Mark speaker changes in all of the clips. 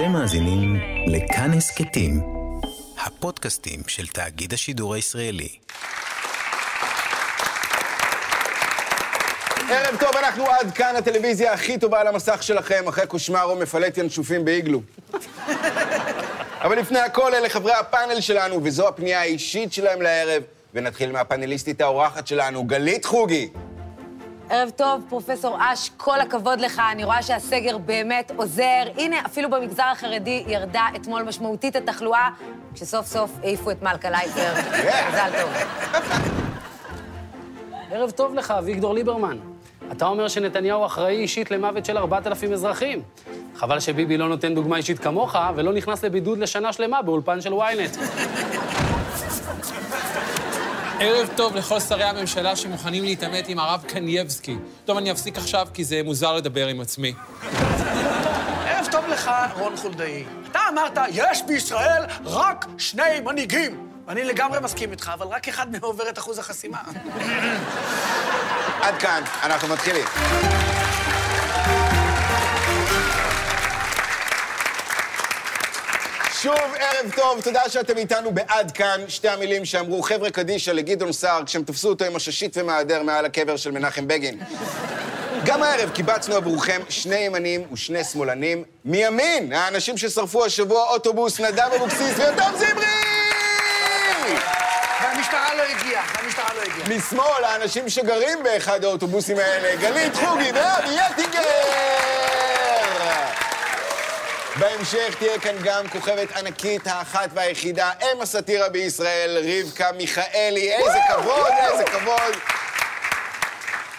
Speaker 1: אתם מאזינים לכאן הסכתים, הפודקאסטים של תאגיד השידור הישראלי.
Speaker 2: ערב טוב, אנחנו עד כאן הטלוויזיה הכי טובה על המסך שלכם, אחרי קושמרו מפלט ינשופים באיגלו. אבל לפני הכל, אלה חברי הפאנל שלנו, וזו הפנייה האישית שלהם לערב. ונתחיל מהפאנליסטית האורחת שלנו, גלית חוגי.
Speaker 3: ערב טוב, פרופסור אש, כל הכבוד לך, אני רואה שהסגר באמת עוזר. הנה, אפילו במגזר החרדי ירדה אתמול משמעותית התחלואה, כשסוף סוף העיפו את מלכה לייפר. מזל טוב.
Speaker 4: ערב טוב לך, אביגדור ליברמן. אתה אומר שנתניהו אחראי אישית למוות של 4,000 אזרחים. חבל שביבי לא נותן דוגמה אישית כמוך, ולא נכנס לבידוד לשנה שלמה באולפן של ynet.
Speaker 5: ערב טוב לכל שרי הממשלה שמוכנים להתעמת עם הרב קנייבסקי. טוב, אני אפסיק עכשיו כי זה מוזר לדבר עם עצמי.
Speaker 6: ערב טוב לך, רון חולדאי. אתה אמרת, יש בישראל רק שני מנהיגים. אני לגמרי מסכים איתך, אבל רק אחד מהם עובר את אחוז החסימה.
Speaker 2: עד כאן, אנחנו מתחילים. שוב, ערב טוב, תודה שאתם איתנו בעד כאן. שתי המילים שאמרו חבר'ה קדישא לגדעון סער כשהם תפסו אותו עם הששיט ומהדר מעל הקבר של מנחם בגין. גם הערב קיבצנו עבורכם שני ימנים ושני שמאלנים מימין, האנשים ששרפו השבוע אוטובוס, נדב אבוקסיס ויותם זמרי!
Speaker 6: והמשטרה לא הגיעה, והמשטרה לא הגיעה.
Speaker 2: משמאל, האנשים שגרים באחד האוטובוסים האלה, גלית חוגי ואבי יטינגר! בהמשך תהיה כאן גם כוכבת ענקית, האחת והיחידה, אם הסאטירה בישראל, רבקה מיכאלי. איזה כבוד, איזה כבוד.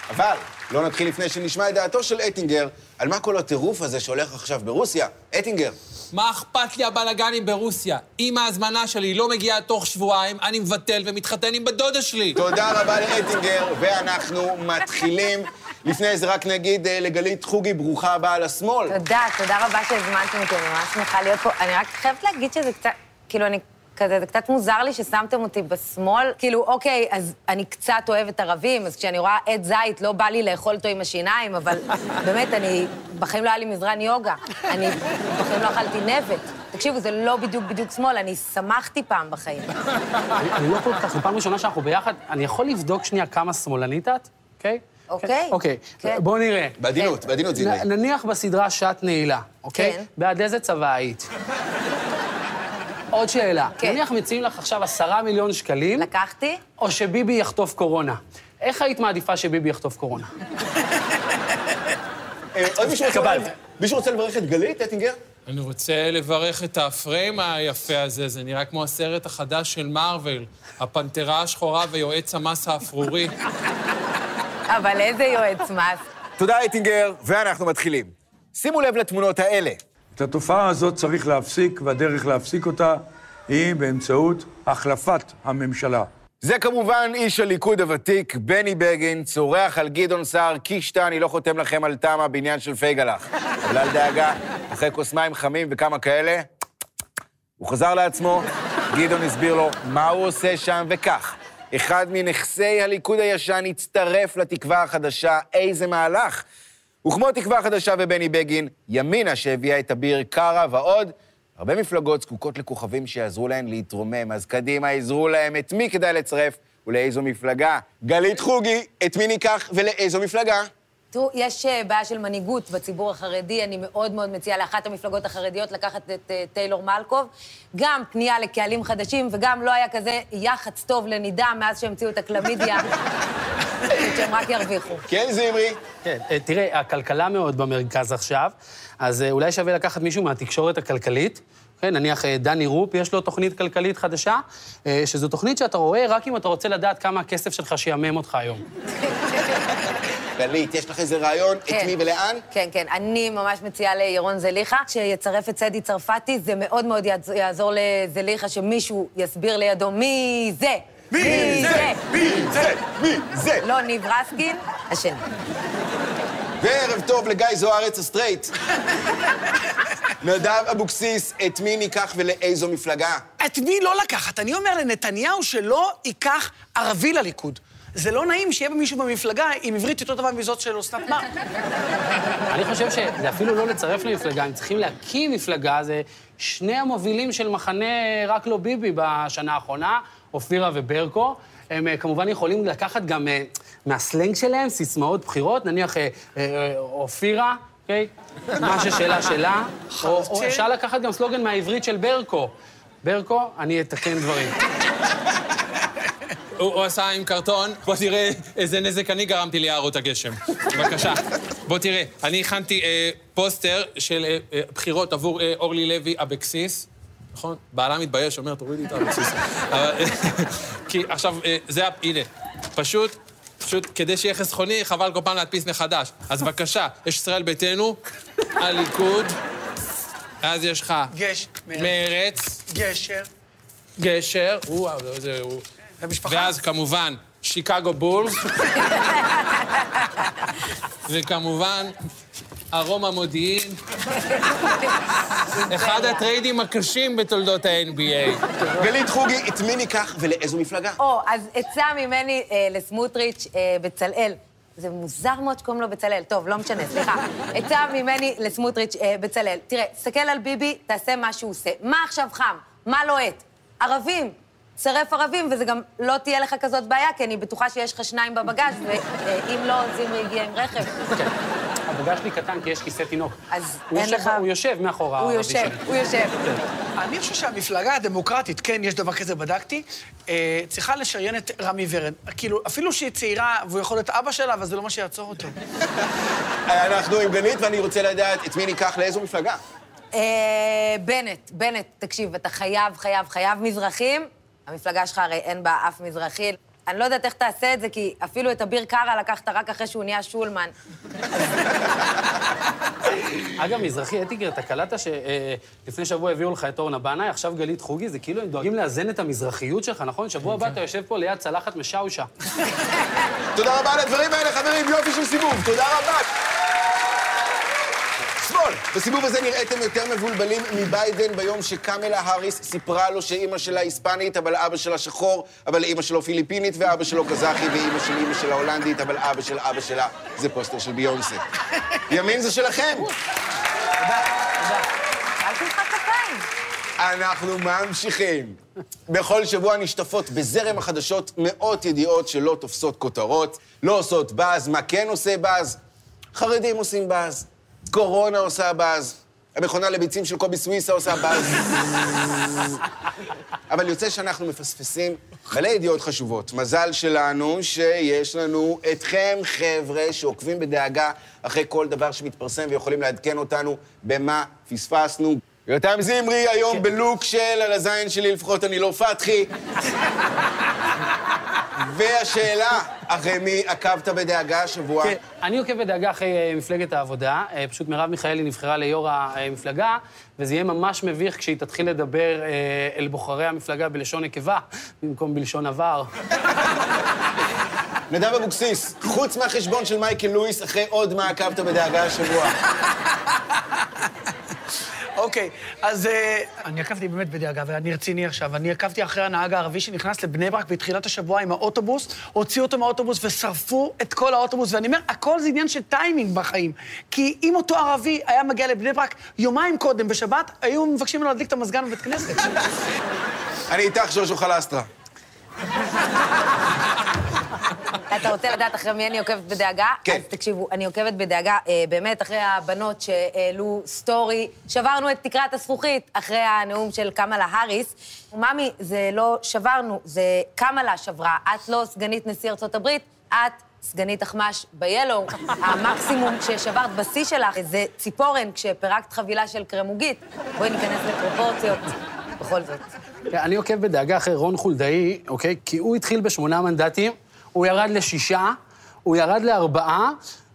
Speaker 2: אבל לא נתחיל לפני שנשמע את דעתו של אטינגר על מה כל הטירוף הזה שהולך עכשיו ברוסיה. אטינגר.
Speaker 5: מה אכפת לי הבלאגנים ברוסיה? אם ההזמנה שלי לא מגיעה תוך שבועיים, אני מבטל ומתחתן עם בת דודה שלי.
Speaker 2: תודה רבה לאטינגר, ואנחנו מתחילים. לפני זה רק נגיד אה, לגלית חוגי, ברוכה הבאה לשמאל.
Speaker 3: תודה, תודה רבה שהזמנתם אותי, אני ממש שמחה להיות פה. אני רק חייבת להגיד שזה קצת, כאילו, אני כזה, זה קצת מוזר לי ששמתם אותי בשמאל. כאילו, אוקיי, אז אני קצת אוהבת ערבים, אז כשאני רואה עץ זית, לא בא לי לאכול אותו עם השיניים, אבל באמת, אני... בחיים לא היה לי מזרן יוגה. אני בחיים לא אכלתי נבט. תקשיבו, זה לא בדיוק בדיוק שמאל, אני שמחתי פעם בחיים.
Speaker 4: אני לא כל כך, זו פעם ראשונה שאנחנו ביחד. אני יכול לבדוק שנייה כמה שמאלנית את, אוקיי?
Speaker 3: אוקיי.
Speaker 4: אוקיי,
Speaker 3: כן.
Speaker 4: בואו נראה.
Speaker 2: בעדינות, בעדינות זמרי.
Speaker 4: נ- נניח בסדרה שעת נעילה, אוקיי?
Speaker 3: כן.
Speaker 4: בעד איזה צבא היית? עוד שאלה.
Speaker 3: כן.
Speaker 4: נניח מציעים לך עכשיו עשרה מיליון שקלים,
Speaker 3: לקחתי?
Speaker 4: או שביבי יחטוף קורונה. איך היית מעדיפה שביבי יחטוף קורונה?
Speaker 2: אה, עוד מישהו רוצה...
Speaker 4: קבלת.
Speaker 2: מישהו רוצה לברך את גלית, אטינגר?
Speaker 5: אני רוצה לברך את הפריים היפה הזה, זה נראה כמו הסרט החדש של מארוול, הפנתרה השחורה ויועץ המס האפרורי.
Speaker 3: אבל איזה יועץ מס.
Speaker 2: תודה, אטינגר, ואנחנו מתחילים. שימו לב לתמונות האלה.
Speaker 7: את התופעה הזאת צריך להפסיק, והדרך להפסיק אותה היא באמצעות החלפת הממשלה.
Speaker 2: זה כמובן איש הליכוד הוותיק, בני בגין, צורח על גדעון סער, קישטה, אני לא חותם לכם על תמה בעניין של פייגלח. אבל אל דאגה, אחרי כוס מים חמים וכמה כאלה, הוא חזר לעצמו, גדעון הסביר לו מה הוא עושה שם, וכך, אחד מנכסי הליכוד הישן הצטרף לתקווה החדשה, איזה מהלך. וכמו תקווה חדשה ובני בגין, ימינה שהביאה את אביר קארה ועוד, הרבה מפלגות זקוקות לכוכבים שיעזרו להן להתרומם, אז קדימה, עזרו להם את מי כדאי לצרף ולאיזו מפלגה. גלית חוגי, את מי ניקח ולאיזו מפלגה?
Speaker 3: תראו, יש אה, בעיה של מנהיגות בציבור החרדי. אני מאוד מאוד מציעה לאחת המפלגות החרדיות לקחת את אה, טיילור מלקוב. גם פנייה לקהלים חדשים, וגם לא היה כזה יח"צ טוב לנידה מאז שהמציאו את הקלמידיה. שהם רק ירוויחו.
Speaker 2: כן, זמרי.
Speaker 4: כן, אה, תראה, הכלכלה מאוד במרכז עכשיו, אז אולי שווה לקחת מישהו מהתקשורת הכלכלית. כן, נניח דני רופ, יש לו תוכנית כלכלית חדשה, שזו תוכנית שאתה רואה רק אם אתה רוצה לדעת כמה הכסף שלך שיאמם אותך היום.
Speaker 2: גלית, יש לך איזה רעיון? את
Speaker 3: כן.
Speaker 2: מי ולאן?
Speaker 3: כן, כן. אני ממש מציעה לירון זליכה שיצרף את סדי צרפתי. זה מאוד מאוד יעז- יעזור לזליכה שמישהו יסביר לידו מי זה.
Speaker 2: מי זה? מי זה? מי זה?
Speaker 3: לא ניב רסקין, השני.
Speaker 2: וערב טוב לגיא זוארץ הסטרייט. נדב אבוקסיס, את מי ניקח ולאיזו מפלגה?
Speaker 6: את מי לא לקחת? אני אומר לנתניהו שלא ייקח ערבי לליכוד. זה לא נעים שיהיה מישהו במפלגה עם עברית יותר טובה מזאת של אסנת מארק.
Speaker 4: אני חושב שזה אפילו לא לצרף למפלגה, הם צריכים להקים מפלגה, זה שני המובילים של מחנה רק לא ביבי בשנה האחרונה, אופירה וברקו. הם אה, כמובן יכולים לקחת גם אה, מהסלנג שלהם סיסמאות בחירות, נניח אה, אופירה, אוקיי? מה ששאלה שלה. או, או אפשר לקחת גם סלוגן מהעברית של ברקו. ברקו, אני אתקן דברים.
Speaker 5: הוא, עשה עם קרטון, בוא תראה איזה נזק אני גרמתי ליערות הגשם. בבקשה. בוא תראה, אני הכנתי אה, פוסטר של אה, אה, בחירות עבור אה, אורלי לוי אבקסיס. נכון? בעלה מתבייש, אומר, תורידי את האבקסיס. כי עכשיו, אה, זה, הנה, פשוט, פשוט כדי שיהיה חסכוני, חבל כל פעם להדפיס מחדש. אז בבקשה, יש ישראל ביתנו, הליכוד, אז יש לך
Speaker 6: גש, מרץ, גשר,
Speaker 5: גשר, וואו, זה...
Speaker 6: ומשפחה.
Speaker 5: ואז כמובן, שיקגו בולס. וכמובן, ארומה מודיעין. אחד הטריידים הקשים בתולדות ה-NBA.
Speaker 2: גלית חוגי, את מי ניקח ולאיזו מפלגה?
Speaker 3: או, אז עצה ממני אה, לסמוטריץ', אה, בצלאל. זה מוזר מאוד שקוראים לו בצלאל. טוב, לא משנה, סליחה. עצה ממני לסמוטריץ', אה, בצלאל. תראה, תסתכל על ביבי, תעשה מה שהוא עושה. מה עכשיו חם? מה לוהט? ערבים. צרף ערבים, וזה גם לא תהיה לך כזאת בעיה, כי אני בטוחה שיש לך שניים בבגאז', ואם לא, זימרי הגיע עם רכב.
Speaker 4: הבגש שלי קטן כי יש כיסא תינוק.
Speaker 3: אז
Speaker 4: הוא
Speaker 3: אין
Speaker 4: יושב-
Speaker 3: לך-
Speaker 4: הוא יושב מאחורה.
Speaker 3: הוא
Speaker 4: הערבי
Speaker 3: יושב,
Speaker 4: שלי.
Speaker 3: הוא יושב.
Speaker 6: אני חושב שהמפלגה הדמוקרטית, כן, יש דבר כזה, בדקתי, אה, צריכה לשריין את רמי ורד. כאילו, אפילו שהיא צעירה והוא יכול להיות אבא שלה, אבל זה לא מה שיעצור אותו.
Speaker 2: אנחנו עם גלית, ואני רוצה לדעת את מי ניקח לאיזו מפלגה.
Speaker 3: אה, בנט, בנט, תקשיב, אתה חייב, חייב, חייב מזרחים. המפלגה שלך הרי אין בה אף מזרחי. אני לא יודעת איך תעשה את זה, כי אפילו את אביר קארה לקחת רק אחרי שהוא נהיה שולמן.
Speaker 4: אגב, מזרחי, אתיקר, אתה קלטת שלפני שבוע הביאו לך את אורנה בנאי, עכשיו גלית חוגי, זה כאילו הם דואגים לאזן את המזרחיות שלך, נכון? שבוע הבא אתה יושב פה ליד צלחת משאושה.
Speaker 2: תודה רבה על הדברים האלה, חברים, יופי של סיבוב, תודה רבה. שמאל, בסיבוב הזה נראיתם יותר מבולבלים מביידן ביום שקמלה האריס סיפרה לו שאימא שלה היספנית, אבל אבא שלה שחור, אבל אימא שלו פיליפינית, ואבא שלו קזחי, ואימא של אימא שלה הולנדית, אבל אבא של אבא שלה זה פוסטר של ביונסה. ימין זה שלכם.
Speaker 3: אל תמחא כפיים.
Speaker 2: אנחנו ממשיכים. בכל שבוע נשטפות בזרם החדשות מאות ידיעות שלא תופסות כותרות, לא עושות באז. מה כן עושה באז? חרדים עושים באז, קורונה עושה באז, המכונה לביצים של קובי סוויסה עושה באז. אבל יוצא שאנחנו מפספסים מלא ידיעות חשובות. מזל שלנו שיש לנו אתכם, חבר'ה, שעוקבים בדאגה אחרי כל דבר שמתפרסם ויכולים לעדכן אותנו במה פספסנו. יותם זמרי היום בלוק של על הזין שלי, לפחות אני לא פתחי. והשאלה, אחרי מי עקבת בדאגה השבוע?
Speaker 4: כן, אני עוקב בדאגה אחרי אה, מפלגת העבודה. אה, פשוט מרב מיכאלי נבחרה ליו"ר המפלגה, וזה יהיה ממש מביך כשהיא תתחיל לדבר אה, אל בוחרי המפלגה בלשון נקבה, במקום בלשון עבר.
Speaker 2: נדב אבוקסיס, חוץ מהחשבון של מייקל לואיס, אחרי עוד מה עקבת בדאגה השבוע?
Speaker 6: אוקיי, אז אה, אני עקבתי באמת בדאגה, ואני רציני עכשיו. אני עקבתי אחרי הנהג הערבי שנכנס לבני ברק בתחילת השבוע עם האוטובוס, הוציאו אותו מהאוטובוס ושרפו את כל האוטובוס. ואני אומר, הכל זה עניין של טיימינג בחיים. כי אם אותו ערבי היה מגיע לבני ברק יומיים קודם, בשבת, היו מבקשים ממנו להדליק את המזגן בבית כנסת.
Speaker 2: אני איתך, שושו חלסטרה.
Speaker 3: אתה רוצה לדעת אחרי מי אני עוקבת בדאגה?
Speaker 2: כן.
Speaker 3: אז תקשיבו, אני עוקבת בדאגה אה, באמת אחרי הבנות שהעלו סטורי. שברנו את תקרת הזכוכית אחרי הנאום של קמלה האריס. ממי, זה לא שברנו, זה קמלה שברה. את לא סגנית נשיא ארצות הברית, את סגנית אחמ"ש ב-Yellow. המקסימום ששברת בשיא שלך זה ציפורן כשפירקת חבילה של קרמוגית. בואי ניכנס לפרופורציות. בכל זאת.
Speaker 4: אני עוקב בדאגה אחרי רון חולדאי, אוקיי? כי הוא התחיל בשמונה מנדטים, הוא ירד לשישה, הוא ירד לארבעה,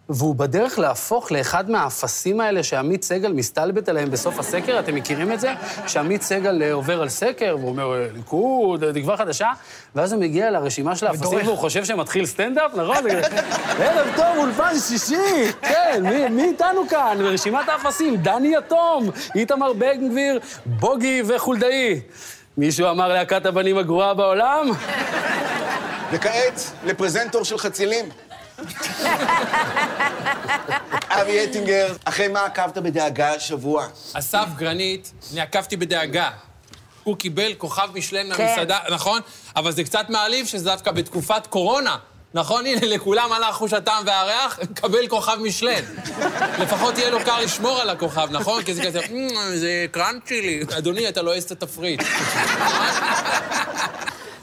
Speaker 4: והוא בדרך להפוך לאחד מהאפסים האלה שעמית סגל מסתלבט עליהם בסוף הסקר. אתם מכירים את זה? שעמית סגל אה, עובר על סקר, והוא אומר, אה, ליכוד, אה, תקווה חדשה, ואז הוא מגיע לרשימה של האפסים. והוא חושב שמתחיל סטנדאפ, נכון? ערב טוב, אולפן שישי, כן, מי, מי איתנו כאן? ברשימת האפסים, דני יתום, איתמר בן גביר, בוגי וחולדאי. מישהו אמר להקת הבנים הגרועה בעולם?
Speaker 2: וכעת, לפרזנטור של חצילים. אבי אטינגר, אחרי מה עקבת בדאגה השבוע?
Speaker 5: אסף גרנית, אני עקבתי בדאגה. הוא קיבל כוכב משלן
Speaker 3: כן.
Speaker 5: מהמסעדה, נכון? אבל זה קצת מעליב שזה דווקא בתקופת קורונה. נכון? הנה, לכולם הלך חוש הטעם והריח, קבל כוכב משלן. לפחות יהיה לו קר לשמור על הכוכב, נכון? כי זה כזה, "מ, זה קראנצ'י לי. אדוני, אתה לא את התפריט.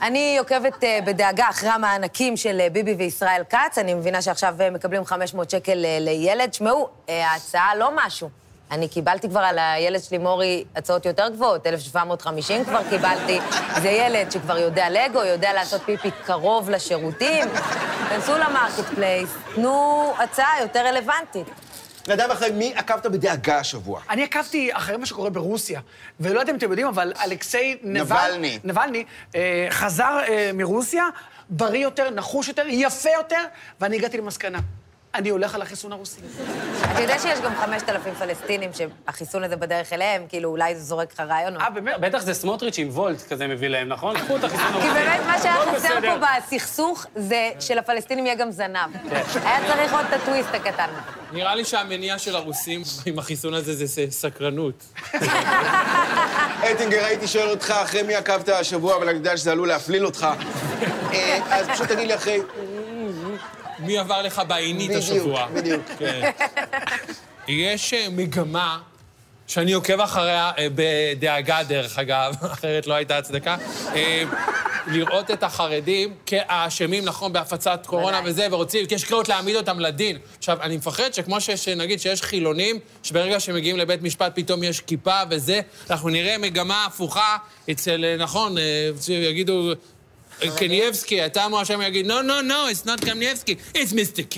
Speaker 3: אני עוקבת אה, בדאגה אחרי המענקים של אה, ביבי וישראל כץ. אני מבינה שעכשיו אה, מקבלים 500 שקל לילד. שמעו, ההצעה לא משהו. אני קיבלתי כבר על הילד שלי, מורי, הצעות יותר גבוהות, 1,750 כבר קיבלתי. זה ילד שכבר יודע לגו, יודע לעשות פיפי קרוב לשירותים. כנסו ל marketplace, תנו הצעה יותר רלוונטית.
Speaker 2: נדב, אחרי מי עקבת בדאגה השבוע?
Speaker 6: אני עקבתי אחרי מה שקורה ברוסיה, ולא יודע אם אתם יודעים, אבל אלכסיי נבל...
Speaker 2: נבלני.
Speaker 6: נבלני אה, חזר אה, מרוסיה, בריא יותר, נחוש יותר, יפה יותר, ואני הגעתי למסקנה. אני הולך על החיסון הרוסי.
Speaker 3: אתה יודע שיש גם 5,000 פלסטינים שהחיסון הזה בדרך אליהם, כאילו אולי זה זורק לך רעיון.
Speaker 6: אה, באמת?
Speaker 4: בטח זה סמוטריץ' עם וולט כזה מביא להם, נכון? קחו את החיסון
Speaker 3: כי באמת מה שהיה
Speaker 4: הכל
Speaker 3: חסר
Speaker 4: בסדר.
Speaker 3: פה בסכסוך זה שלפלסטינים יהיה גם זנב. היה צריך עוד את הטוויסט הקטן.
Speaker 5: נראה לי שהמניע של הרוסים עם החיסון הזה זה סקרנות.
Speaker 2: אטינגר, הייתי שואל אותך אחרי מי עקבת השבוע, אבל אני יודע שזה עלול להפליל אותך. אה, אז פשוט תגיד לי אחרי...
Speaker 5: מי עבר לך בעינית
Speaker 2: בדיוק,
Speaker 5: השבוע?
Speaker 2: בדיוק.
Speaker 5: כן. יש אה, מגמה שאני עוקב אחריה אה, בדאגה, דרך אגב, אחרת לא הייתה הצדקה, לראות את החרדים כאשמים, נכון, בהפצת קורונה
Speaker 3: ודאי.
Speaker 5: וזה, ורוצים, יש קריאות להעמיד אותם לדין. עכשיו, אני מפחד שכמו שיש, נגיד, שיש חילונים, שברגע שמגיעים לבית משפט פתאום יש כיפה וזה, אנחנו נראה מגמה הפוכה אצל, אה, נכון, אה, יגידו... קנייבסקי, אתה מואשם יגיד, no, no, no, it's not קנייבסקי, it's Mr. K.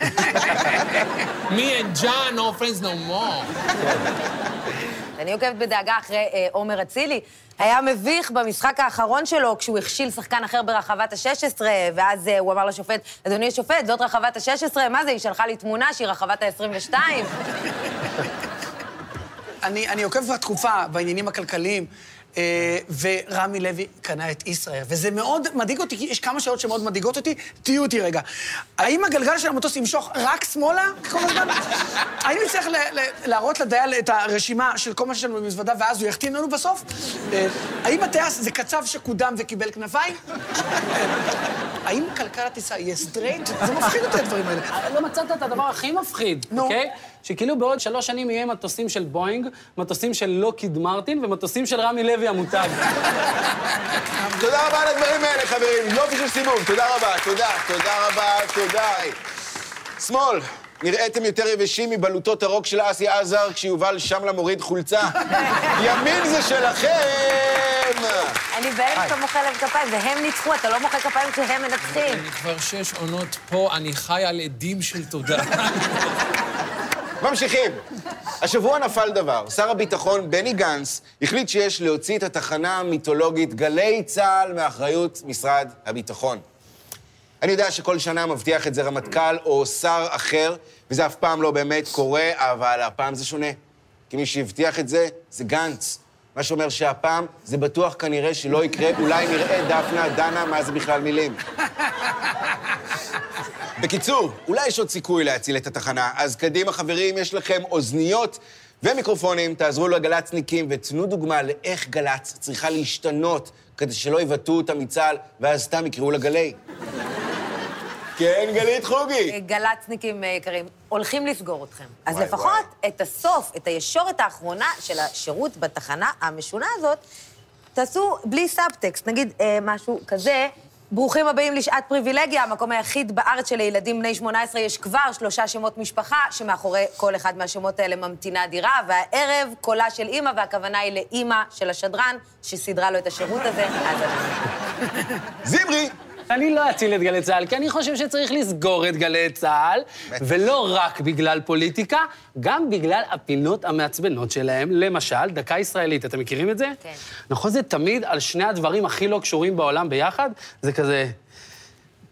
Speaker 5: Me and John, no friends no more.
Speaker 3: אני עוקבת בדאגה אחרי אה, עומר אצילי. היה מביך במשחק האחרון שלו, כשהוא הכשיל שחקן אחר ברחבת ה-16, ואז אה, הוא אמר לשופט, אדוני השופט, זאת רחבת ה-16, מה זה, היא שלחה לי תמונה שהיא רחבת ה-22.
Speaker 6: אני, אני עוקב בתקופה בעניינים הכלכליים, ורמי לוי קנה את ישראייר, וזה מאוד מדאיג אותי, כי יש כמה שאלות שמאוד מדאיגות אותי, תהיו אותי רגע. האם הגלגל של המטוס ימשוך רק שמאלה כל הזמן? האם נצטרך להראות לדייל את הרשימה של כל מה שיש לנו במזוודה, ואז הוא יחתים לנו בסוף? אה, האם הטייס זה קצב שקודם וקיבל כנפיים? האם כלכלת טיסה יהיה סטרייט? זה מפחיד אותי הדברים האלה.
Speaker 4: לא מצאת את הדבר הכי מפחיד. אוקיי? שכאילו בעוד שלוש שנים יהיה מטוסים של בואינג, מטוסים של לוקהיד מרטין ומטוסים של רמי לוי המותג.
Speaker 2: תודה רבה על הדברים האלה, חברים. יופי של סיבוב. תודה רבה, תודה, תודה רבה, תודה. שמאל, נראיתם יותר יבשים מבלוטות הרוק של אסי עזר כשיובל שמלה מוריד חולצה. ימין זה שלכם!
Speaker 3: אני בהלם שאתה מוחא להם כפיים, והם ניצחו, אתה לא מוחא כפיים כשהם מנצחים.
Speaker 5: אני כבר שש עונות פה, אני חי על עדים של תודה.
Speaker 2: ממשיכים. השבוע נפל דבר. שר הביטחון בני גנץ החליט שיש להוציא את התחנה המיתולוגית גלי צה"ל מאחריות משרד הביטחון. אני יודע שכל שנה מבטיח את זה רמטכ"ל או שר אחר, וזה אף פעם לא באמת קורה, אבל הפעם זה שונה. כי מי שהבטיח את זה, זה גנץ. מה שאומר שהפעם זה בטוח כנראה שלא יקרה, אולי נראה דפנה, דנה, מה זה בכלל מילים. בקיצור, אולי יש עוד סיכוי להציל את התחנה, אז קדימה, חברים, יש לכם אוזניות ומיקרופונים, תעזרו לגל"צניקים ותנו דוגמה לאיך גל"צ צריכה להשתנות כדי שלא יבטאו אותה מצה"ל, ואז סתם יקראו לה גלי. כן, גלית חוגי.
Speaker 3: גל"צניקים אה, יקרים, הולכים לסגור אתכם. אז
Speaker 2: וואי,
Speaker 3: לפחות
Speaker 2: וואי.
Speaker 3: את הסוף, את הישורת האחרונה של השירות בתחנה המשונה הזאת, תעשו בלי סאבטקסט. נגיד אה, משהו כזה, ברוכים הבאים לשעת פריבילגיה, המקום היחיד בארץ שלילדים בני 18 יש כבר שלושה שמות משפחה, שמאחורי כל אחד מהשמות האלה ממתינה דירה, והערב קולה של אימא, והכוונה היא לאימא של השדרן, שסידרה לו את השירות הזה. אז.
Speaker 2: זמרי!
Speaker 4: אני לא אציל את גלי צה"ל, כי אני חושב שצריך לסגור את גלי צה"ל, ולא רק בגלל פוליטיקה, גם בגלל הפינות המעצבנות שלהם. למשל, דקה ישראלית, אתם מכירים את זה?
Speaker 3: כן.
Speaker 4: נכון, זה תמיד על שני הדברים הכי לא קשורים בעולם ביחד? זה כזה,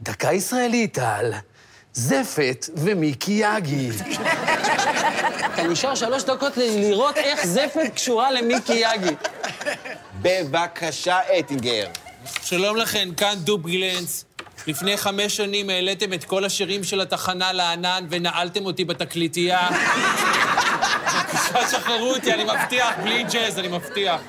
Speaker 4: דקה ישראלית על זפת ומיקי יגי. אתה נשאר שלוש דקות לראות איך זפת קשורה למיקי יגי.
Speaker 2: בבקשה, אטינגר.
Speaker 5: שלום לכם, כאן דוב גילנץ. לפני חמש שנים העליתם את כל השירים של התחנה לענן ונעלתם אותי בתקליטייה. בבקשה, שחררו אותי, אני מבטיח, בלי ג'אז, אני מבטיח.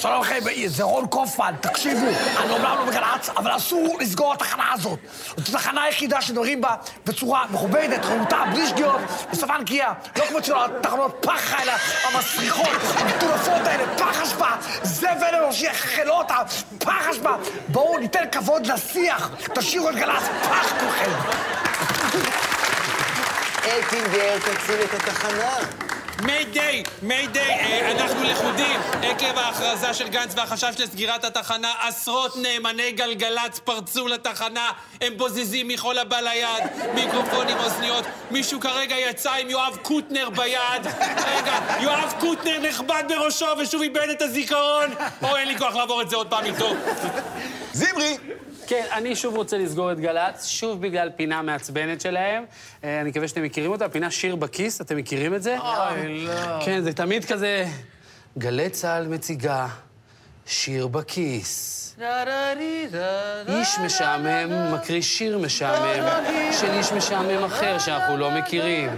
Speaker 6: שלום לכם, זה רון קופמן, תקשיבו, אני אומנם לא בגל"צ, אבל אסור לסגור את התחנה הזאת. זאת התחנה היחידה שמדברים בה בצורה מכובדת, רהוטה, בלי שגיאות, בשפה נקייה. לא כמו של התחנות פח האלה, המסריחות, המטורפות האלה, פח אשפה, זבל אנושי, חלות, פח אשפה. בואו ניתן כבוד לשיח, תשאירו את גל"צ, פח כולכם.
Speaker 8: אטינגר, תציל את התחנה.
Speaker 5: מיידיי, מיידיי, אה, אנחנו לכודים. עקב ההכרזה של גנץ והחשש לסגירת התחנה, עשרות נאמני גלגלצ פרצו לתחנה. הם בוזזים מכל הבא ליד, מיקרופונים, אוזניות. מישהו כרגע יצא עם יואב קוטנר ביד. רגע, יואב קוטנר נחבט בראשו ושוב איבד את הזיכרון. או, אין לי כוח לעבור את זה עוד פעם איתו.
Speaker 2: זמרי!
Speaker 4: כן, אני שוב רוצה לסגור את גל"צ, שוב בגלל פינה מעצבנת שלהם. אה, אני מקווה שאתם מכירים אותה, פינה שיר בכיס, אתם מכירים את זה? אוי, לא. כן, זה תמיד כזה... גלי צה"ל מציגה שיר בכיס. איש משעמם מקריא שיר משעמם של איש משעמם אחר שאנחנו לא מכירים.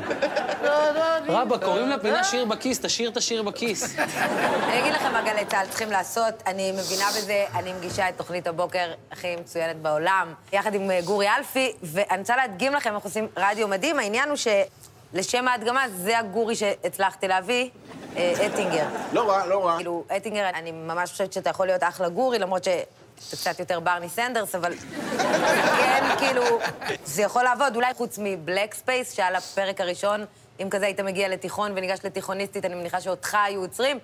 Speaker 4: רבא, קוראים לפינה שיר בכיס, תשאיר את השיר בכיס.
Speaker 3: אני אגיד לכם מה גלי צה"ל צריכים לעשות, אני מבינה בזה, אני מגישה את תוכנית הבוקר הכי מצוינת בעולם, יחד עם אה, גורי אלפי, ואני רוצה להדגים לכם, אנחנו עושים רדיו מדהים, העניין הוא שלשם ההדגמה, זה הגורי שהצלחתי להביא, אה, אטינגר.
Speaker 2: לא רע, לא רע.
Speaker 3: כאילו, אטינגר, אני ממש חושבת שאתה יכול להיות אחלה גורי, למרות שאתה קצת יותר ברני סנדרס, אבל כן, כאילו, זה יכול לעבוד, אולי חוץ מבלק ספייס, שעל הפרק הראשון, אם כזה היית מגיע לתיכון וניגש לתיכוניסטית, אני מניחה שאותך היו עוצרים.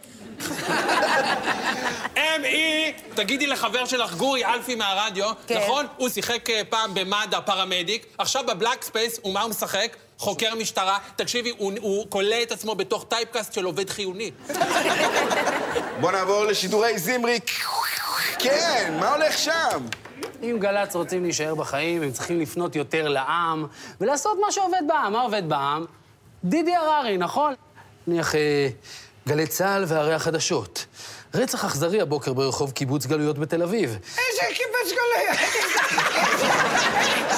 Speaker 5: אמי, תגידי לחבר שלך, גורי אלפי מהרדיו,
Speaker 3: כן.
Speaker 5: נכון? הוא שיחק אה, פעם במד"א פרמדיק, עכשיו בבלק ספייס, ומה הוא משחק? חוקר משטרה. תקשיבי, הוא, הוא כולא את עצמו בתוך typecast של עובד חיוני.
Speaker 2: בוא נעבור לשידורי זמרי. כן, מה הולך שם?
Speaker 4: אם גל"צ רוצים להישאר בחיים, הם צריכים לפנות יותר לעם ולעשות מה שעובד בעם. מה עובד בעם? דידי הררי, נכון? נניח אה, גלי צה"ל והרי החדשות. רצח אכזרי הבוקר ברחוב קיבוץ גלויות בתל אביב.
Speaker 6: איזה קיבוץ גלויות?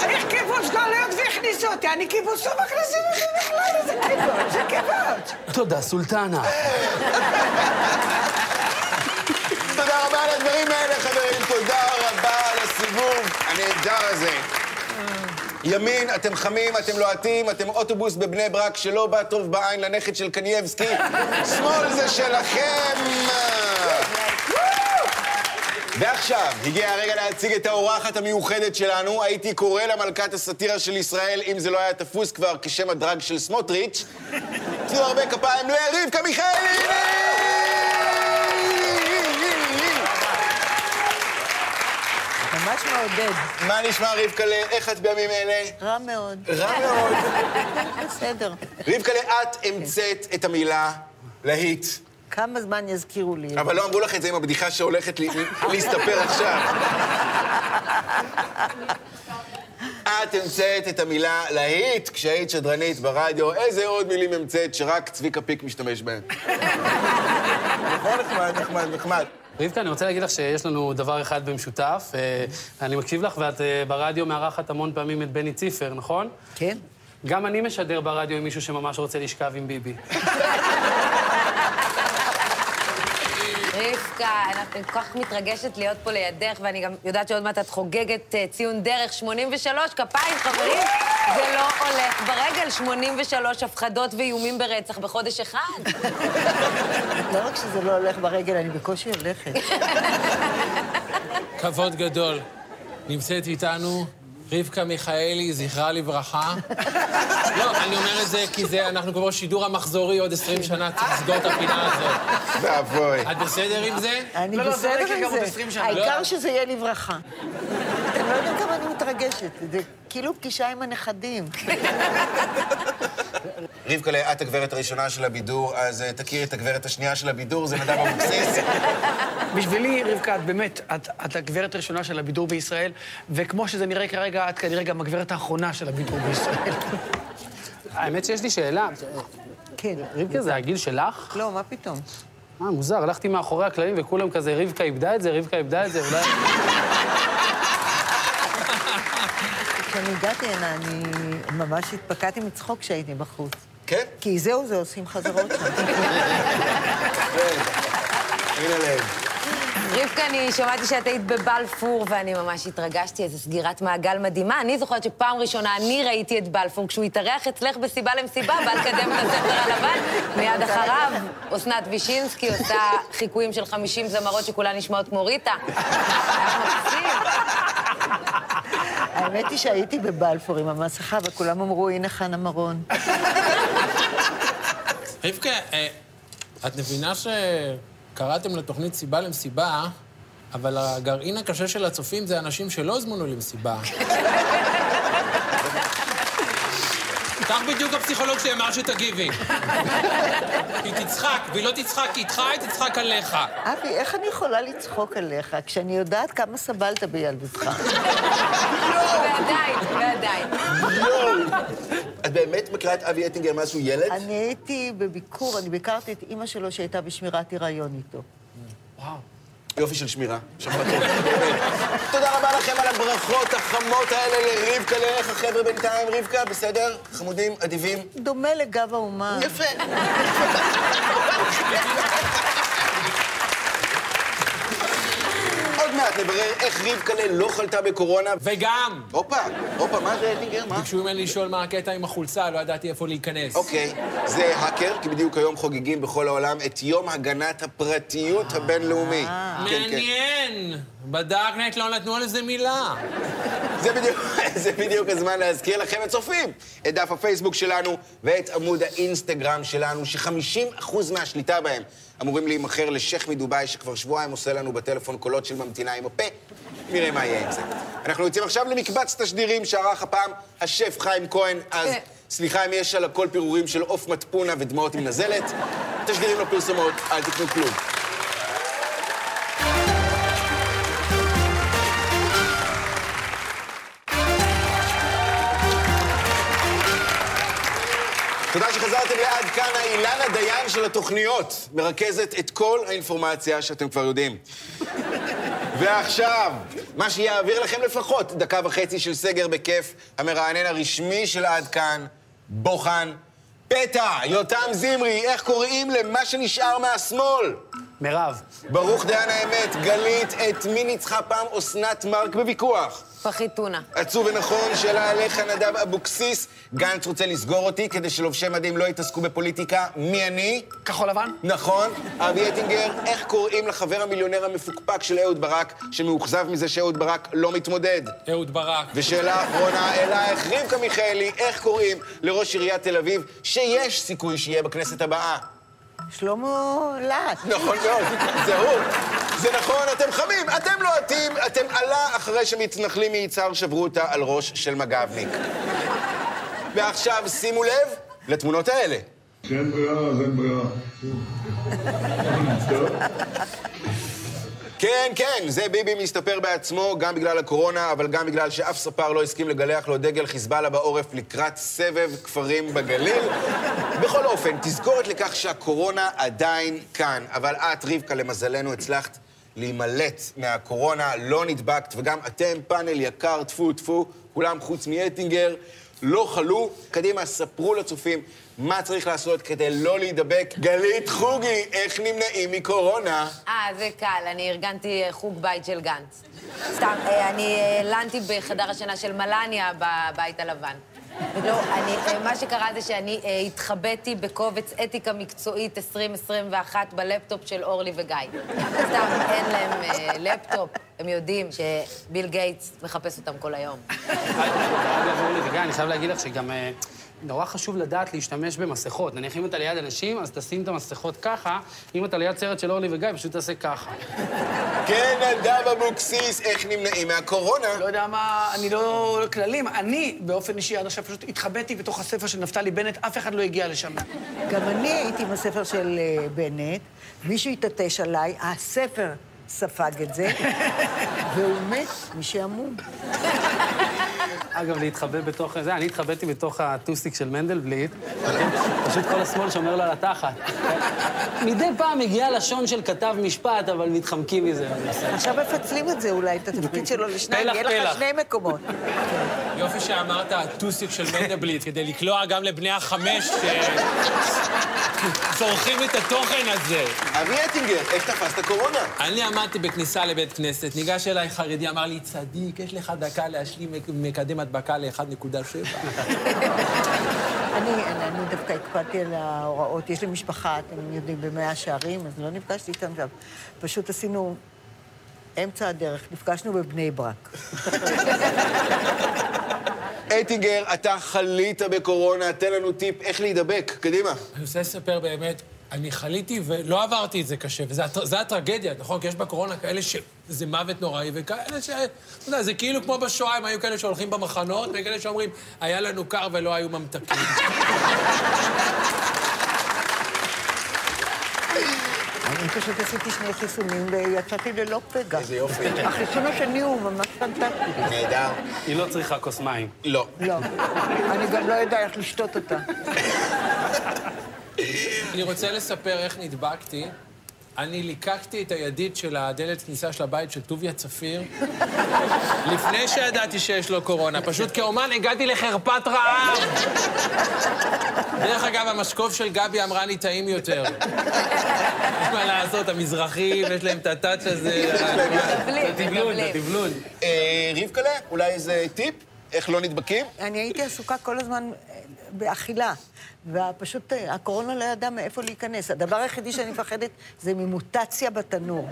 Speaker 6: איך קיבוץ גלויות והכניסו אותי? אני קיבוץ לא מכניסים אותי בכלל, איזה קיבוץ? זה קיבוץ.
Speaker 4: תודה, סולטנה.
Speaker 2: תודה רבה על הדברים האלה, חברים. תודה רבה על הסיבוב הנהדר הזה. ימין, אתם חמים, אתם לוהטים, אתם אוטובוס בבני ברק שלא בא טוב בעין לנכד של קנייבסקי. שמאל זה שלכם! ועכשיו, הגיע הרגע להציג את האורחת המיוחדת שלנו. הייתי קורא לה מלכת הסאטירה של ישראל, אם זה לא היה תפוס כבר כשם הדרג של סמוטריץ'. תנו הרבה כפיים לרבקה מיכאלי!
Speaker 8: ממש מעודד.
Speaker 2: מה נשמע, רבקלה? איך את בימים אלה?
Speaker 8: רע מאוד.
Speaker 2: רע מאוד.
Speaker 8: בסדר.
Speaker 2: רבקלה, את המצאת את המילה להיט.
Speaker 8: כמה זמן יזכירו לי?
Speaker 2: אבל לא אמרו לך את זה עם הבדיחה שהולכת לי- להסתפר עכשיו. את המצאת את המילה להיט כשהיית שדרנית ברדיו. איזה עוד מילים המצאת שרק צביקה פיק משתמש בהן? נכון, נחמד, נחמד, נחמד.
Speaker 4: רבקה, אני רוצה להגיד לך שיש לנו דבר אחד במשותף. אה, אני מקשיב לך, ואת אה, ברדיו מארחת המון פעמים את בני ציפר, נכון?
Speaker 8: כן?
Speaker 4: גם אני משדר ברדיו עם מישהו שממש רוצה לשכב עם ביבי.
Speaker 3: רבקה, אני כל כך מתרגשת להיות פה לידך, ואני גם יודעת שעוד מעט את חוגגת אה, ציון דרך 83, כפיים, חברים. זה לא הולך ברגל, 83 הפחדות ואיומים ברצח בחודש אחד.
Speaker 8: לא רק שזה לא הולך ברגל, אני בקושי הולכת.
Speaker 5: כבוד גדול. נמצאת איתנו רבקה מיכאלי, זכרה לברכה. לא, אני אומר את זה כי זה, אנחנו כבר שידור המחזורי עוד 20 שנה, צריך לסגור את הפינה הזאת.
Speaker 2: ואבוי.
Speaker 5: את בסדר עם זה?
Speaker 8: אני
Speaker 6: לא, לא,
Speaker 8: בסדר
Speaker 6: גם
Speaker 8: עם
Speaker 6: עוד
Speaker 8: זה.
Speaker 6: 20 שנה.
Speaker 8: העיקר
Speaker 5: לא.
Speaker 8: שזה יהיה לברכה. אתם לא יודעים כמה אני מתרגשת. זה כאילו פגישה עם הנכדים.
Speaker 2: רבקלה, את הגברת הראשונה של הבידור, אז אה, תכירי את הגברת השנייה של הבידור, זה נדב אבוקסיס.
Speaker 6: בשבילי, רבקה, את באמת, את, את הגברת הראשונה של הבידור בישראל, וכמו שזה נראה כרגע, את כנראה גם הגברת האחרונה של הבידור בישראל.
Speaker 4: האמת שיש לי שאלה.
Speaker 8: כן.
Speaker 4: רבקה, זה הגיל שלך?
Speaker 8: לא, מה פתאום?
Speaker 4: אה, מוזר, הלכתי מאחורי הקלעים וכולם כזה, רבקה איבדה את זה, רבקה איבדה את זה, אולי...
Speaker 8: כשאני הגעתי הנה, אני ממש התפקעתי מצחוק כשהייתי בחוץ.
Speaker 2: כן?
Speaker 8: כי זהו זה, עושים חזרות שם.
Speaker 2: להם.
Speaker 3: רבקה, אני שמעתי שאת היית בבלפור, ואני ממש התרגשתי, איזו סגירת מעגל מדהימה. אני זוכרת שפעם ראשונה אני ראיתי את בלפור כשהוא התארח אצלך בסיבה למסיבה, בא לקדם את הספר הלבן. מיד אחריו, אסנת וישינסקי עושה חיקויים של 50 זמרות שכולן נשמעות כמו ריטה. היה מקסים.
Speaker 8: האמת היא שהייתי בבלפור עם המסכה, וכולם אמרו, הנה חנה מרון.
Speaker 5: רבקה, אה, את מבינה שקראתם לתוכנית סיבה למסיבה, אבל הגרעין הקשה של הצופים זה אנשים שלא הוזמנו למסיבה. כך בדיוק הפסיכולוג שלי אמר שתגיבי. היא תצחק, והיא לא תצחק איתך, היא תצחק עליך.
Speaker 8: אבי, איך אני יכולה לצחוק עליך כשאני יודעת כמה סבלת בילדותך?
Speaker 3: ועדיין, ועדיין.
Speaker 2: את באמת מכירה את אבי אטינגר מאז שהוא ילד?
Speaker 8: אני הייתי בביקור, אני ביקרתי את אימא שלו שהייתה בשמירת הריון איתו.
Speaker 2: יופי של שמירה. תודה רבה לכם על הברכות החמות האלה לרבקה. לאיך החבר'ה בינתיים, רבקה? בסדר? חמודים, אדיבים?
Speaker 8: דומה לגב האומה.
Speaker 2: יפה. מעט נברר איך רבקלה לא חלתה בקורונה.
Speaker 5: וגם,
Speaker 2: הופה, הופה, מה זה אטינגר? מה?
Speaker 5: ביקשו ממני לשאול מה הקטע עם החולצה, לא ידעתי איפה להיכנס.
Speaker 2: אוקיי, זה האקר, כי בדיוק היום חוגגים בכל העולם את יום הגנת הפרטיות הבינלאומי. כן, כן.
Speaker 5: מעניין. בדארקנט לא נתנו על זה מילה.
Speaker 2: זה בדיוק, זה בדיוק הזמן להזכיר לכם הצופים את דף הפייסבוק שלנו ואת עמוד האינסטגרם שלנו, ש-50% מהשליטה בהם אמורים להימכר לשייח' מדובאי, שכבר שבועיים עושה לנו בטלפון קולות של ממתינה עם הפה. נראה מה יהיה עם זה. אנחנו יוצאים עכשיו למקבץ תשדירים שערך הפעם השף חיים כהן, אז
Speaker 3: כן.
Speaker 2: סליחה אם יש על הכל פירורים של עוף מטפונה ודמעות עם נזלת. תשדירים לפרסומות, אל תקנו כלום. תודה שחזרתם לעד כאן, האילנה דיין של התוכניות, מרכזת את כל האינפורמציה שאתם כבר יודעים. ועכשיו, מה שיעביר לכם לפחות דקה וחצי של סגר בכיף, המרענן הרשמי של עד כאן, בוחן פתע, יותם זמרי, איך קוראים למה שנשאר מהשמאל?
Speaker 4: מירב,
Speaker 2: ברוך דיין האמת, גלית, את מי ניצחה פעם אסנת מארק בוויכוח?
Speaker 3: פחית טונה.
Speaker 2: עצוב ונכון, שאלה עליך, נדב אבוקסיס. גנץ רוצה לסגור אותי כדי שלובשי מדים לא יתעסקו בפוליטיקה. מי אני?
Speaker 6: כחול לבן?
Speaker 2: נכון, אבי אטינגר, איך קוראים לחבר המיליונר המפוקפק של אהוד ברק, שמאוכזב מזה שאהוד ברק לא מתמודד?
Speaker 5: אהוד ברק.
Speaker 2: ושאלה אחרונה אלייך, רבקה מיכאלי, איך קוראים לראש עיריית תל אביב, שיש סיכוי שיהיה בכנסת הבאה?
Speaker 8: שלמה להט.
Speaker 2: נכון מאוד, זה הוא. זה נכון, אתם חמים, אתם לוהטים, אתם עלה אחרי שמתנחלים מיצהר שברו אותה על ראש של מג"בניק. ועכשיו שימו לב לתמונות האלה.
Speaker 9: שאין ברירה, אז אין ברירה.
Speaker 2: כן, כן, זה ביבי מסתפר בעצמו, גם בגלל הקורונה, אבל גם בגלל שאף ספר לא הסכים לגלח לו דגל חיזבאללה בעורף לקראת סבב כפרים בגליל. בכל אופן, תזכורת לכך שהקורונה עדיין כאן, אבל את, רבקה, למזלנו, הצלחת להימלט מהקורונה, לא נדבקת, וגם אתם, פאנל יקר, טפו טפו, כולם חוץ מאטינגר, לא חלו. קדימה, ספרו לצופים מה צריך לעשות כדי לא להידבק. גלית חוגי, איך נמנעים מקורונה?
Speaker 3: אה, זה קל, אני ארגנתי אה, חוג בית של גנץ. סתם, אה, אני אה, לנתי בחדר השינה של מלניה בבית הלבן. לא, אני, מה שקרה זה שאני התחבאתי בקובץ אתיקה מקצועית 2021 בלפטופ של אורלי וגיא. סתם, אין להם לפטופ, הם יודעים שביל גייטס מחפש אותם כל היום.
Speaker 4: אגב, אורלי וגיא, אני חייב להגיד לך שגם נורא חשוב לדעת להשתמש במסכות. נניח, אם אתה ליד אנשים, אז תשים את המסכות ככה, אם אתה ליד סרט של אורלי וגיא, פשוט תעשה ככה.
Speaker 2: כן, נדב אבוקסיס, איך נמנעים מהקורונה?
Speaker 6: לא יודע מה, אני לא כללים. אני, באופן אישי, עד עכשיו פשוט התחבאתי בתוך הספר של נפתלי בנט, אף אחד לא הגיע לשם.
Speaker 8: גם אני הייתי עם הספר של אה, בנט, מישהו התעטש עליי, הספר ספג את זה, והוא מת משעמום.
Speaker 4: אגב, להתחבא בתוך זה, אני התחבאתי בתוך הטוסיק של מנדלבליט, כן? פשוט כל השמאל שומר לו על התחת. מדי פעם מגיע לשון של כתב משפט, אבל מתחמקים מזה.
Speaker 8: עכשיו מפצלים את זה אולי, את התפקיד שלו לשניים,
Speaker 4: פלח,
Speaker 8: יהיה לך. שני מקומות.
Speaker 5: יופי שאמרת הטוסיק של מנדלבליט, כדי לקלוע גם לבני החמש שצורכים את התוכן הזה.
Speaker 2: אבי אטינגר, איך תפסת קורונה?
Speaker 5: אני עמדתי בכניסה לבית כנסת, ניגש אליי חרדי, אמר לי, צדיק, יש לך דקה להשלים מק- מקדם הדבקה ל-1.7.
Speaker 8: אני, אני, אני דווקא הקפדתי על ההוראות. יש לי משפחה, אתם יודעים, במאה שערים, אז לא נפגשתי איתם שם. פשוט עשינו אמצע הדרך, נפגשנו בבני ברק.
Speaker 2: אטינגר, אתה חלית בקורונה, תן לנו טיפ איך להידבק. קדימה.
Speaker 5: אני רוצה לספר באמת, אני חליתי ולא עברתי את זה קשה, וזו הטרגדיה, נכון? כי יש בקורונה כאלה שזה מוות נוראי, וכאלה ש... אתה יודע, זה כאילו כמו בשואה, הם היו כאלה שהולכים במחנות, וכאלה שאומרים, היה לנו קר ולא היו ממתקים.
Speaker 8: אני פשוט עשיתי שני חיסונים ויצאתי ללא פגע.
Speaker 2: איזה יופי.
Speaker 8: החיסון השני הוא ממש פנטסטי.
Speaker 2: נהדר.
Speaker 4: היא לא צריכה כוס מים.
Speaker 2: לא.
Speaker 8: לא. אני גם לא יודע איך לשתות אותה.
Speaker 5: אני רוצה לספר איך נדבקתי. אני ליקקתי את הידית של הדלת כניסה של הבית של טוביה צפיר לפני שידעתי שיש לו קורונה. פשוט כאומן הגעתי לחרפת רעב. דרך אגב, המשקוף של גבי אמרה לי טעים יותר. יש מה לעשות, המזרחים, יש להם את הטאץ' הזה.
Speaker 3: מקבלים,
Speaker 5: תבלון,
Speaker 3: מקבלים.
Speaker 5: תבלון.
Speaker 2: אה, רבקלה, אולי איזה טיפ? איך לא נדבקים?
Speaker 8: אני הייתי עסוקה כל הזמן אה, באכילה, ופשוט אה, הקורונה לא ידעה מאיפה להיכנס. הדבר היחידי שאני מפחדת זה ממוטציה בתנור.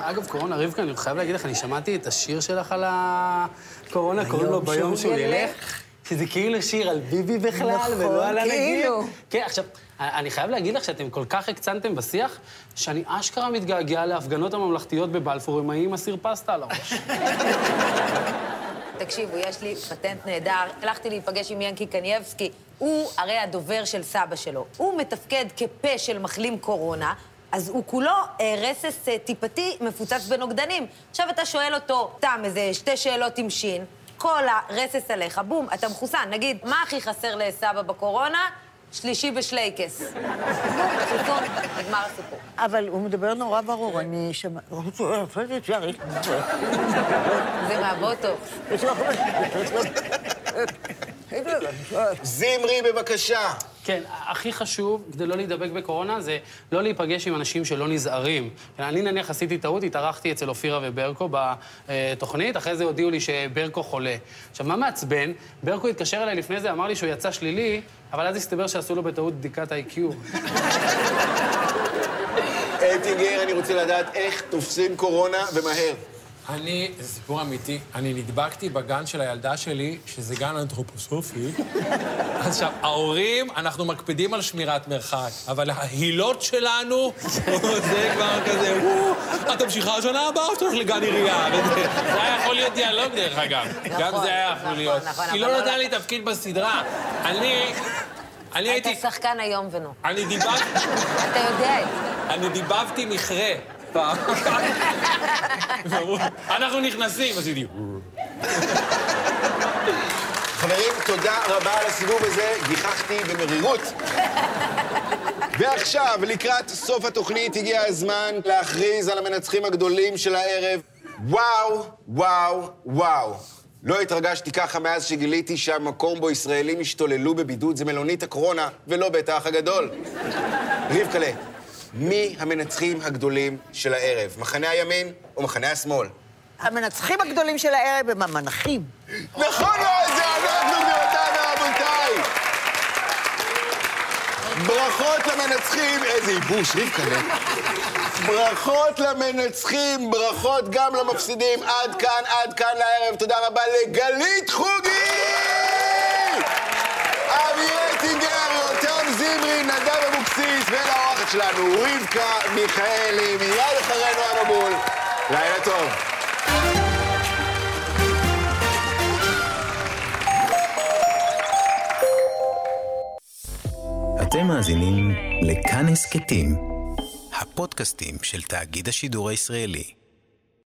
Speaker 4: אגב, קורונה, רבקה, אני חייב להגיד לך, אני שמעתי את השיר שלך על הקורונה, קוראים לו ביום שהוא ילך. שזה כאילו שיר על ביבי בכלל,
Speaker 8: נכון,
Speaker 4: ולא על הנגיף.
Speaker 8: כאילו.
Speaker 4: כן, עכשיו, אני חייב להגיד לך שאתם כל כך הקצנתם בשיח, שאני אשכרה מתגעגע להפגנות הממלכתיות בבלפור עם האם אסיר פסטה על הראש.
Speaker 3: תקשיבו, יש לי פטנט נהדר. הלכתי להיפגש עם ינקי קנייבסקי. הוא הרי הדובר של סבא שלו. הוא מתפקד כפה של מחלים קורונה, אז הוא כולו אה, רסס אה, טיפתי מפוצץ בנוגדנים. עכשיו אתה שואל אותו, סתם איזה שתי שאלות עם שין, כל הרסס עליך, בום, אתה מחוסן. נגיד, מה הכי חסר לסבא בקורונה? שלישי בשלייקס. חיסון, נגמר הסיפור.
Speaker 8: אבל הוא מדבר נורא ברור, אני שמע...
Speaker 3: זה מהבוטוקס.
Speaker 2: זמרי, בבקשה.
Speaker 4: כן, הכי חשוב, כדי לא להידבק בקורונה, זה לא להיפגש עם אנשים שלא נזהרים. אני נניח עשיתי טעות, התארחתי אצל אופירה וברקו בתוכנית, אחרי זה הודיעו לי שברקו חולה. עכשיו, מה מעצבן? ברקו התקשר אליי לפני זה, אמר לי שהוא יצא שלילי, אבל אז הסתבר שעשו לו בטעות בדיקת IQ.
Speaker 2: אטינגר, אני רוצה לדעת איך תופסים קורונה ומהר.
Speaker 5: אני, זה סיפור אמיתי, אני נדבקתי בגן של הילדה שלי, שזה גן אנתרופוסופי. עכשיו, ההורים, אנחנו מקפידים על שמירת מרחק, אבל ההילות שלנו, זה כבר כזה, "וואו, את ממשיכה השנה הבאה או שאתה הולך לגן עירייה? זה היה יכול להיות דיאלוג, דרך אגב. גם זה היה יכול
Speaker 3: נכון,
Speaker 5: להיות.
Speaker 3: נכון, אבל
Speaker 5: לא
Speaker 3: לא
Speaker 5: נתן לי תפקיד בסדרה. אני... אני הייתי...
Speaker 3: שחקן איום ונורא.
Speaker 5: אני דיברתי...
Speaker 3: אתה יודע את זה.
Speaker 5: אני דיבבתי מכרה פעם. אנחנו נכנסים, עשיתי...
Speaker 2: חברים, תודה רבה על הסיבוב הזה, גיחכתי במרירות. ועכשיו, לקראת סוף התוכנית, הגיע הזמן להכריז על המנצחים הגדולים של הערב. וואו, וואו, וואו. לא התרגשתי ככה מאז שגיליתי שהמקום בו ישראלים השתוללו בבידוד זה מלונית הקורונה, ולא בית האח הגדול. רבקלה, מי המנצחים הגדולים של הערב? מחנה הימין או מחנה השמאל?
Speaker 8: המנצחים הגדולים של הערב הם המנחים.
Speaker 2: נכון מאוד, זה אנחנו גבירותיי ורבותיי! ברכות למנצחים, איזה ייבוש, רבקלה. ברכות למנצחים, ברכות גם למפסידים. עד כאן, עד כאן לערב. תודה רבה לגלית חוגי! אבי אטינגר, יותם זמרי, נדב אבוקסיס, ולאורחת שלנו, רבקה מיכאלי, מיד אחרינו המבול. לילה טוב.
Speaker 1: אתם מאזינים לכאן הסכתים, הפודקאסטים של תאגיד השידור הישראלי.